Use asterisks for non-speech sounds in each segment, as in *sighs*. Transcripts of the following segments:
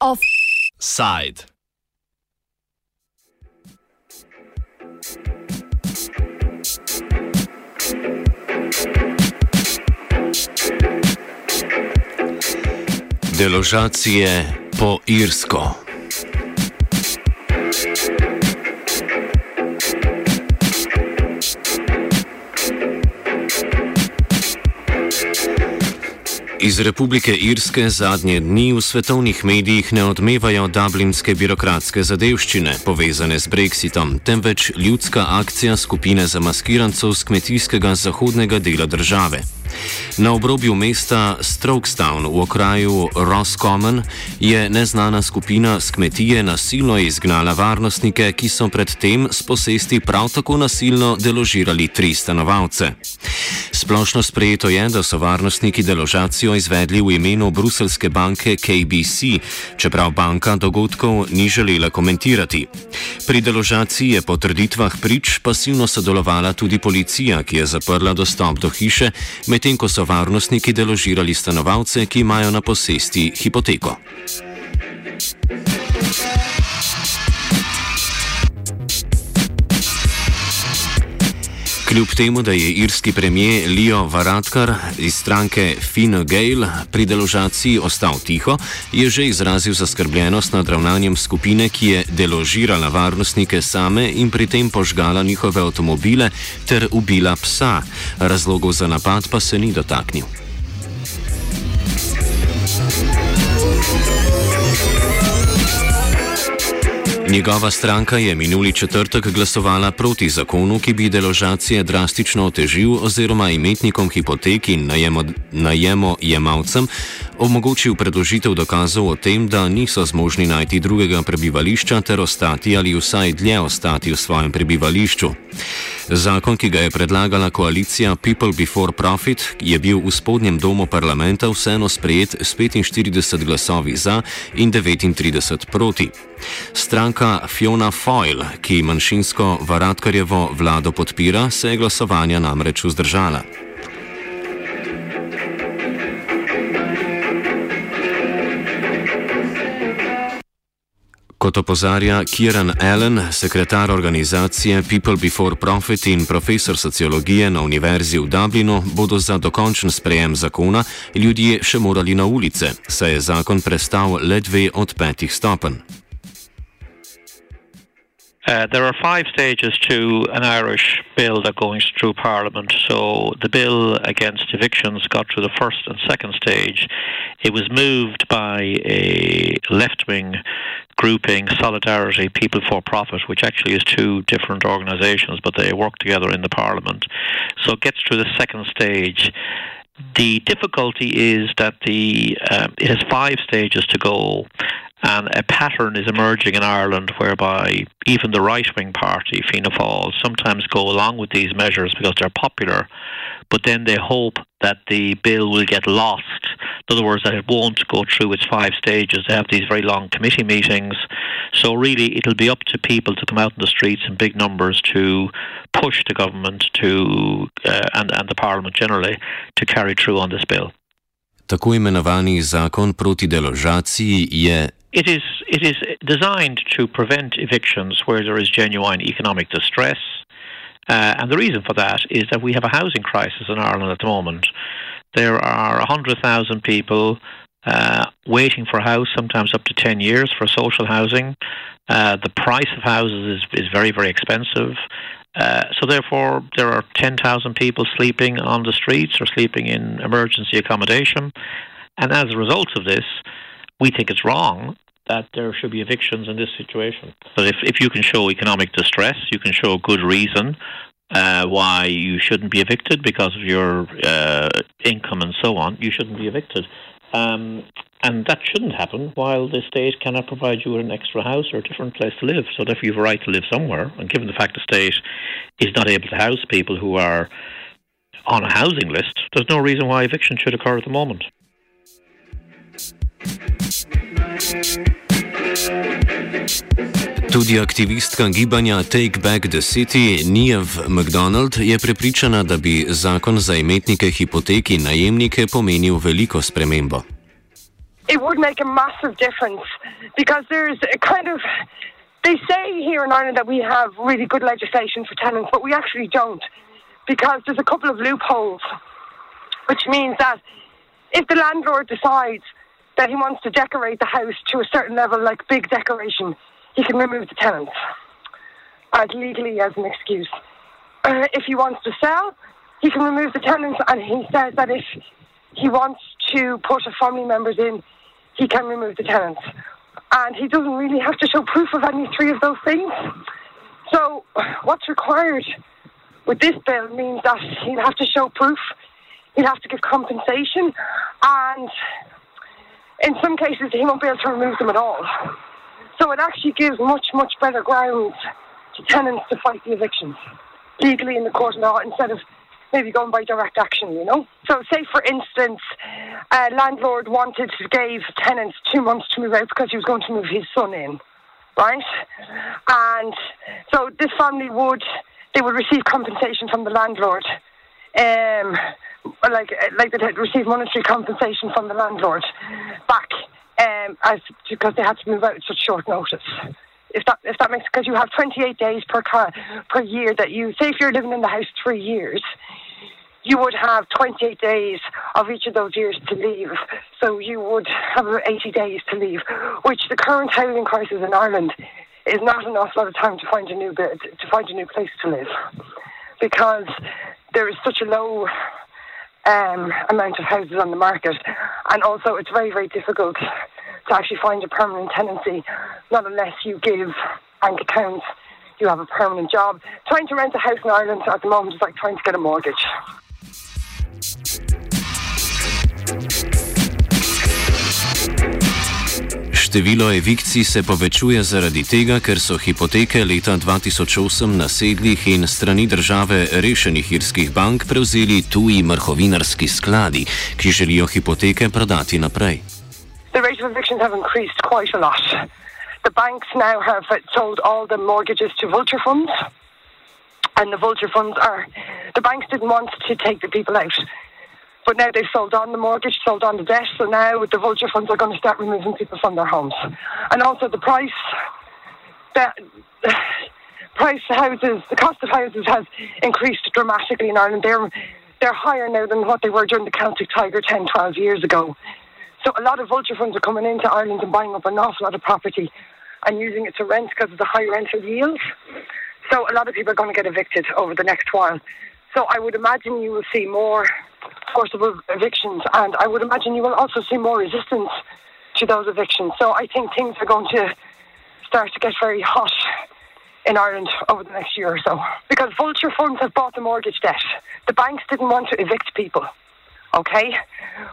Offside. Deložacije po Irsko. Iz Republike Irske zadnje dni v svetovnih medijih ne odmevajo dublinske birokratske zadevščine povezane z Brexitom, temveč ljudska akcija skupine zamaskirancov z kmetijskega zahodnega dela države. Na obrobju mesta Strokestown v okraju Roscommon je neznana skupina z kmetije nasilno izgnala varnostnike, ki so predtem s posesti prav tako nasilno deložirali tri stanovalce. Splošno sprejeto je, da so varnostniki deložacijo izvedli v imenu bruselske banke KBC, čeprav banka dogodkov ni želela komentirati. Pri deložaciji je po trditvah prič pasivno sodelovala tudi policija, ki je zaprla dostop do hiše, medtem ko so varnostniki deložirali stanovalce, ki imajo na posesti hipoteko. Kljub temu, da je irski premijer Leo Varadkar iz stranke Fine Gael pri deložaciji ostal tiho, je že izrazil zaskrbljenost nad ravnanjem skupine, ki je deložirala varnostnike same in pri tem požgala njihove avtomobile ter ubila psa. Razlogov za napad pa se ni dotaknil. Njegova stranka je minuli četrtek glasovala proti zakonu, ki bi deložacije drastično otežil oziroma imetnikom hipotek in najemojemalcem omogočil predložitev dokazov o tem, da niso zmožni najti drugega prebivališča ter ostati ali vsaj dlje ostati v svojem prebivališču. Zakon, ki ga je predlagala koalicija People Before Profit, je bil v spodnjem domu parlamenta vseeno sprejet s 45 glasovi za in 39 proti. Stranka Fiona Foyle, ki manjšinsko Varadkarjevo vlado podpira, se je glasovanja namreč vzdržala. Kot opozarja Kieran Allen, sekretar organizacije People Before Profit in profesor sociologije na Univerzi v Dublinu, bodo za dokončen sprejem zakona ljudje še morali na ulice, saj je zakon prestal le dve od petih stopenj. Uh, there are five stages to an Irish bill that goes through Parliament. So the bill against evictions got through the first and second stage. It was moved by a left wing grouping, Solidarity People for Profit, which actually is two different organisations, but they work together in the Parliament. So it gets through the second stage. The difficulty is that the um, it has five stages to go, and a pattern is emerging in Ireland whereby even the right wing party, Fianna Fáil, sometimes go along with these measures because they're popular, but then they hope that the bill will get lost. In other words, that it won't go through its five stages. They have these very long committee meetings. So, really, it'll be up to people to come out in the streets in big numbers to push the government to uh, and, and the parliament generally to carry through on this bill. Tako imenovani zakon proti deložaciji je It is it is designed to prevent evictions where there is genuine economic distress, uh, and the reason for that is that we have a housing crisis in Ireland at the moment. There are hundred thousand people uh, waiting for a house, sometimes up to ten years for social housing. Uh, the price of houses is is very very expensive. Uh, so therefore, there are 10,000 people sleeping on the streets or sleeping in emergency accommodation. And as a result of this, we think it's wrong that there should be evictions in this situation. But if, if you can show economic distress, you can show good reason uh, why you shouldn't be evicted because of your uh, income and so on, you shouldn't be evicted. Um, and that shouldn't happen while the state cannot provide you with an extra house or a different place to live. So therefore you have a right to live somewhere. And given the fact the state is not able to house people who are on a housing list, there's no reason why eviction should occur at the moment. Tudi aktivistka gibanja Take Back the City, Niev McDonald, je prepričana, da bi zakon za imetnike hipotek in najemnike pomenil veliko spremembo. It would make a massive difference because there's a kind of they say here in Ireland that we have really good legislation for tenants, but we actually don't because there's a couple of loopholes, which means that if the landlord decides that he wants to decorate the house to a certain level, like big decoration, he can remove the tenants as legally as an excuse. Uh, if he wants to sell, he can remove the tenants, and he says that if he wants to put a family members in, he can remove the tenants. And he doesn't really have to show proof of any three of those things. So, what's required with this bill means that he'll have to show proof, he'll have to give compensation, and in some cases, he won't be able to remove them at all. So, it actually gives much, much better grounds to tenants to fight the evictions legally in the court of law instead of maybe going by direct action, you know? So, say for instance, a landlord wanted to give tenants two months to move out because he was going to move his son in, right? And so this family would, they would receive compensation from the landlord. Um, like, like they'd receive monetary compensation from the landlord back um, as because they had to move out at such short notice. If that if that makes because you have 28 days per car per year that you say if you're living in the house three years you would have 28 days of each of those years to leave. So you would have 80 days to leave which the current housing crisis in Ireland is not an awful lot of time to find a new bit to find a new place to live. Because there is such a low um, amount of houses on the market and also it's very very difficult to actually find a permanent tenancy, not unless you give bank accounts, you have a permanent job. Trying to rent a house in Ireland at the moment is like trying to get a mortgage. Število evikcij se povečuje zaradi tega, ker so hipoteke leta 2008 na sedlih in strani države rešenih irskih bank prevzeli tuji mrhovinarski skladi, ki želijo hipoteke prodati naprej. the rate of evictions have increased quite a lot. The banks now have sold all the mortgages to vulture funds, and the vulture funds are the banks didn't want to take the people out, but now they've sold on the mortgage, sold on the debt, so now the vulture funds are going to start removing people from their homes, and also the price that. *sighs* Price houses, the cost of houses has increased dramatically in Ireland. They're they're higher now than what they were during the Celtic Tiger 10, 12 years ago. So a lot of vulture funds are coming into Ireland and buying up an awful lot of property and using it to rent because of the high rental yields. So a lot of people are going to get evicted over the next while. So I would imagine you will see more forcible evictions, and I would imagine you will also see more resistance to those evictions. So I think things are going to start to get very hot in Ireland over the next year or so because vulture funds have bought the mortgage debt. The banks didn't want to evict people okay?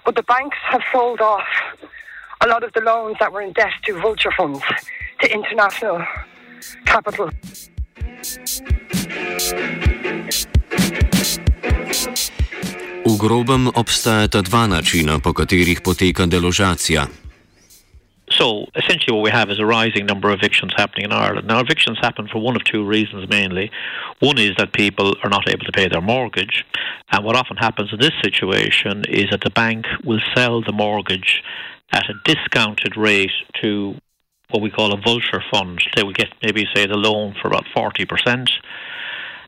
But the banks have sold off a lot of the loans that were in debt to vulture funds, to international capital. Grobem obstajata dva načina, po katerih poteka deložacija. So essentially, what we have is a rising number of evictions happening in Ireland. Now, evictions happen for one of two reasons mainly. One is that people are not able to pay their mortgage, and what often happens in this situation is that the bank will sell the mortgage at a discounted rate to what we call a vulture fund. They will get maybe say the loan for about forty percent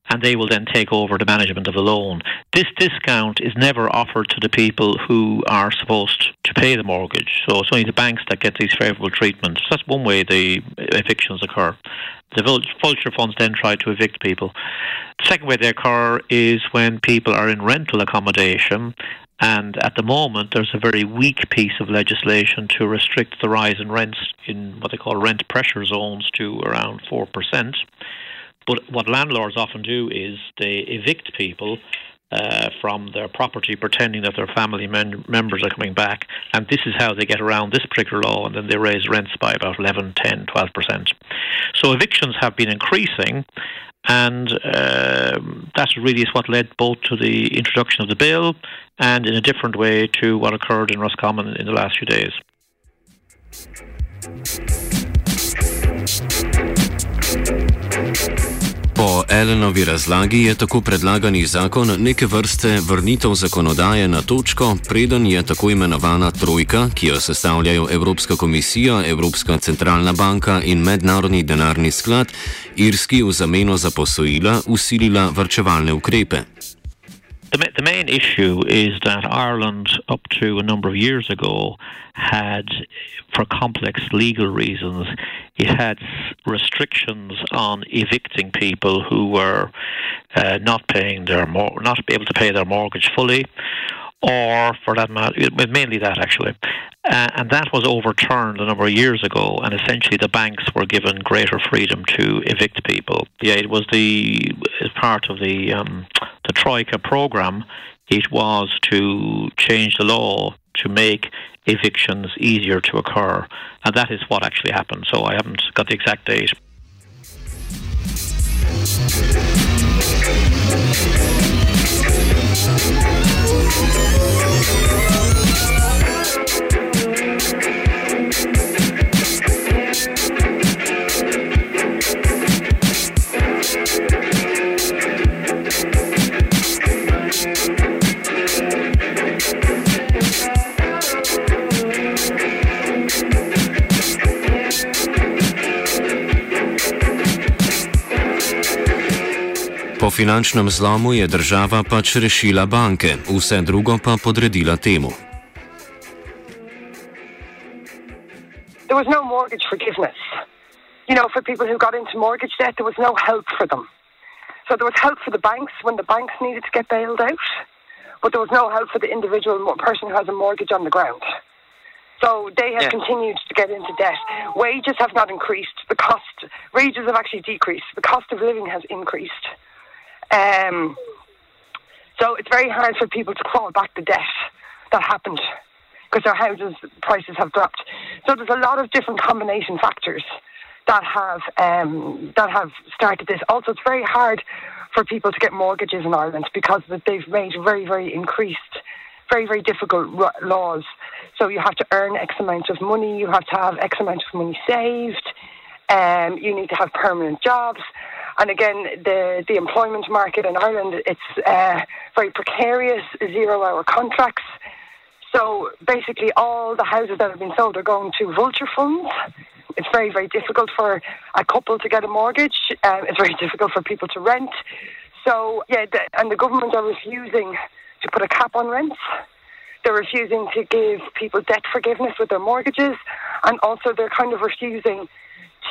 and they will then take over the management of the loan. This discount is never offered to the people who are supposed to pay the mortgage. So it's only the banks that get these favourable treatments. That's one way the evictions occur. The vulture funds then try to evict people. The second way they occur is when people are in rental accommodation and at the moment, there's a very weak piece of legislation to restrict the rise in rents in what they call rent pressure zones to around 4%. But what landlords often do is they evict people uh, from their property, pretending that their family men- members are coming back. And this is how they get around this particular law, and then they raise rents by about 11, 10, 12%. So evictions have been increasing, and uh, that really is what led both to the introduction of the bill and in a different way to what occurred in Roscommon in the last few days. Po Elenovi razlagi je tako predlagani zakon neke vrste vrnitev zakonodaje na točko, preden je tako imenovana trojka, ki jo sestavljajo Evropska komisija, Evropska centralna banka in Mednarodni denarni sklad, Irski v zameno za posojila usilila vrčevalne ukrepe. The, the main issue is that Ireland, up to a number of years ago, had, for complex legal reasons, it had restrictions on evicting people who were uh, not paying their mor- not able to pay their mortgage fully, or for that matter, mainly that actually. Uh, and that was overturned a number of years ago, and essentially the banks were given greater freedom to evict people. Yeah, it was the as part of the um, the Troika program. It was to change the law to make evictions easier to occur, and that is what actually happened. So I haven't got the exact date. Finančnem zlomu je država pač rešila banke, vse drugo pa podredila temu. There was no mortgage forgiveness. You know, for people who got into mortgage debt, there was no help for them. So there was help for the banks when the banks needed to get bailed out, but there was no help for the individual person who has a mortgage on the ground. So they have yeah. continued to get into debt. Wages have not increased. The cost, wages have actually decreased. The cost of living has increased. Um, so it's very hard for people to claw back the debt that happened because their houses prices have dropped. So there's a lot of different combination factors that have um, that have started this. Also, it's very hard for people to get mortgages in Ireland because they've made very very increased, very very difficult laws. So you have to earn X amount of money, you have to have X amount of money saved, um, you need to have permanent jobs. And again, the, the employment market in Ireland, it's uh, very precarious, zero hour contracts. So basically, all the houses that have been sold are going to vulture funds. It's very, very difficult for a couple to get a mortgage. Um, it's very *laughs* difficult for people to rent. So, yeah, the, and the government are refusing to put a cap on rents. They're refusing to give people debt forgiveness with their mortgages. And also, they're kind of refusing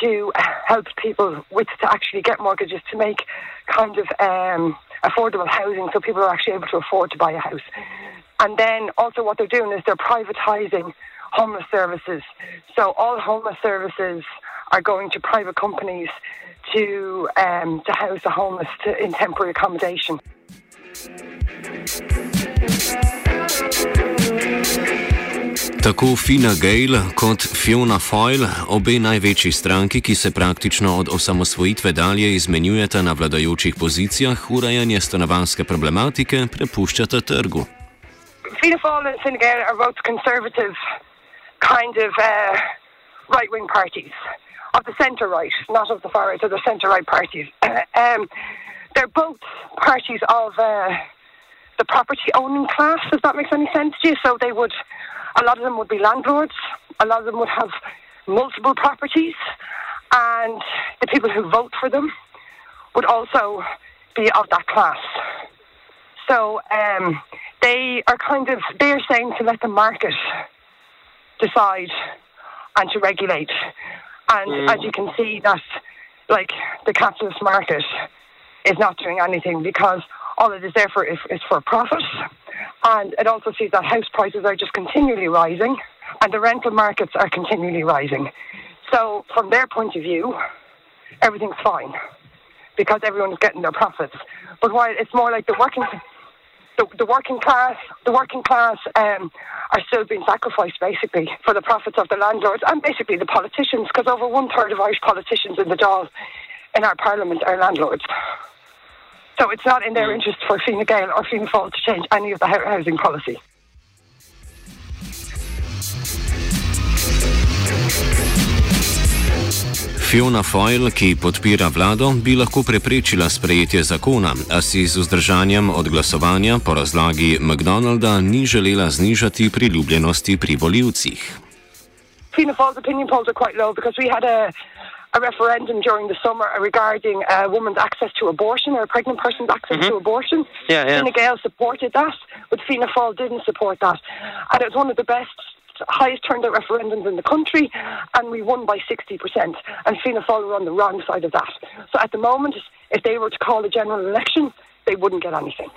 to help people with to actually get mortgages to make kind of um, affordable housing so people are actually able to afford to buy a house. And then also what they're doing is they're privatising homeless services. So all homeless services are going to private companies to um, to house the homeless to, in temporary accommodation. Tako Fina Gale kot Fiona Foyle, obe največji stranki, ki se praktično od osamosvojitve dalje izmenjujeta na vladajočih pozicijah, urejanje stanovanske problematike prepuščata trgu. Fiona Foyle and Fine Gael are both conservative kind of uh, right wing parties, of the centre right, not of the far right, of the centre right parties. *clears throat* um, they're both parties of uh, the property owning class, if that makes any sense to you. So they would a lot of them would be landlords. A lot of them would have multiple properties. And the people who vote for them would also be of that class. So um, they are kind of, they're saying to let the market decide and to regulate. And mm. as you can see, that like the capitalist market is not doing anything because all it is there for is, for profit. And it also sees that house prices are just continually rising and the rental markets are continually rising. So, from their point of view, everything's fine because everyone's getting their profits. But while it's more like the working, the, the working class, the working class um, are still being sacrificed basically for the profits of the landlords and basically the politicians, because over one third of Irish politicians in the Dáil in our parliament are landlords. So it's not in their mm. interest for Fine Gael or Fianna Fáil to change any of the housing policy. Fiona Foyle, ki podpira vlado, bi lahko preprečila sprejetje zakona, a si z vzdržanjem od glasovanja po razlagi McDonalda ni želela znižati priljubljenosti pri voljivcih. Fiona Foyle's opinion polls are quite low because we had a a referendum during the summer regarding a woman's access to abortion or a pregnant person's access mm-hmm. to abortion. Yeah, yeah. Fine Gael supported that, but Fianna Fáil didn't support that. And it was one of the best, highest turned out referendums in the country, and we won by 60%. And Fianna Fáil were on the wrong side of that. So at the moment, if they were to call a general election, they wouldn't get anything.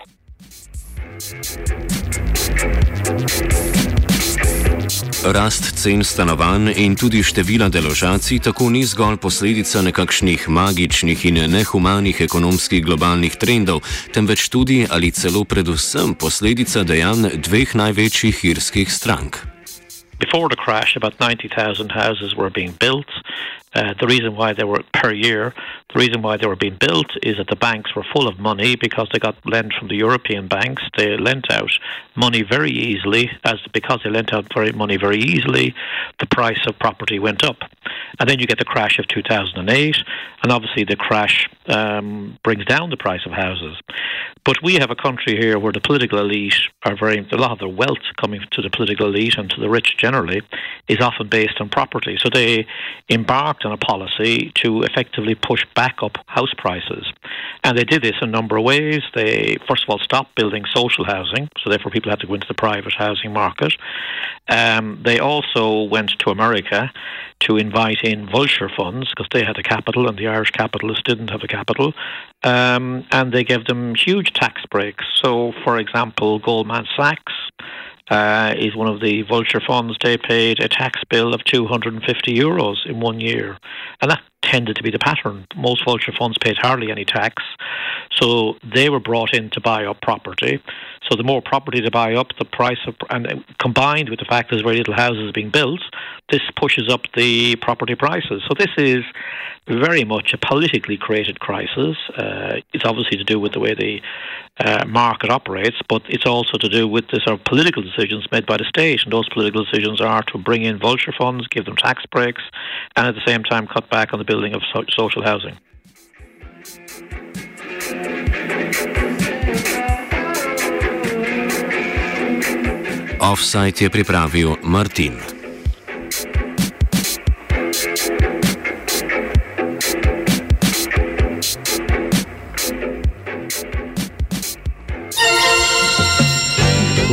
Rast cen stanovanj in tudi števila deložacij tako ni zgolj posledica nekakšnih magičnih in nehumanih ekonomskih globalnih trendov, temveč tudi ali celo predvsem posledica dejanj dveh največjih irskih strank. Before the crash, about 90,000 houses were being built. Uh, the reason why they were per year, the reason why they were being built is that the banks were full of money because they got lent from the European banks. They lent out money very easily, as because they lent out very money very easily, the price of property went up, and then you get the crash of 2008, and obviously the crash um, brings down the price of houses. But we have a country here where the political elite are very a lot of the wealth coming to the political elite and to the rich generally is often based on property. So they embark on a policy to effectively push back up house prices. And they did this in a number of ways. They, first of all, stopped building social housing, so therefore people had to go into the private housing market. Um, they also went to America to invite in vulture funds because they had a capital and the Irish capitalists didn't have a capital. Um, and they gave them huge tax breaks. So, for example, Goldman Sachs uh, is one of the vulture funds. They paid a tax bill of 250 euros in one year, and that tended to be the pattern. Most vulture funds paid hardly any tax, so they were brought in to buy up property. So the more property to buy up, the price of, and combined with the fact there's very little houses being built, this pushes up the property prices. So this is very much a politically created crisis. Uh, it's obviously to do with the way the uh, market operates, but it's also to do with the sort of political decisions made by the state. And those political decisions are to bring in vulture funds, give them tax breaks, and at the same time cut back on the building of so- social housing. Offside je pripravil Martin.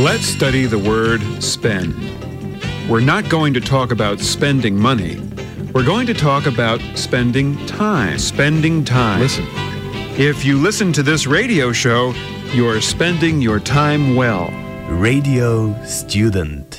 Let's study the word spend. We're not going to talk about spending money. We're going to talk about spending time. Spending time. Listen. If you listen to this radio show, you're spending your time well. Radio Student.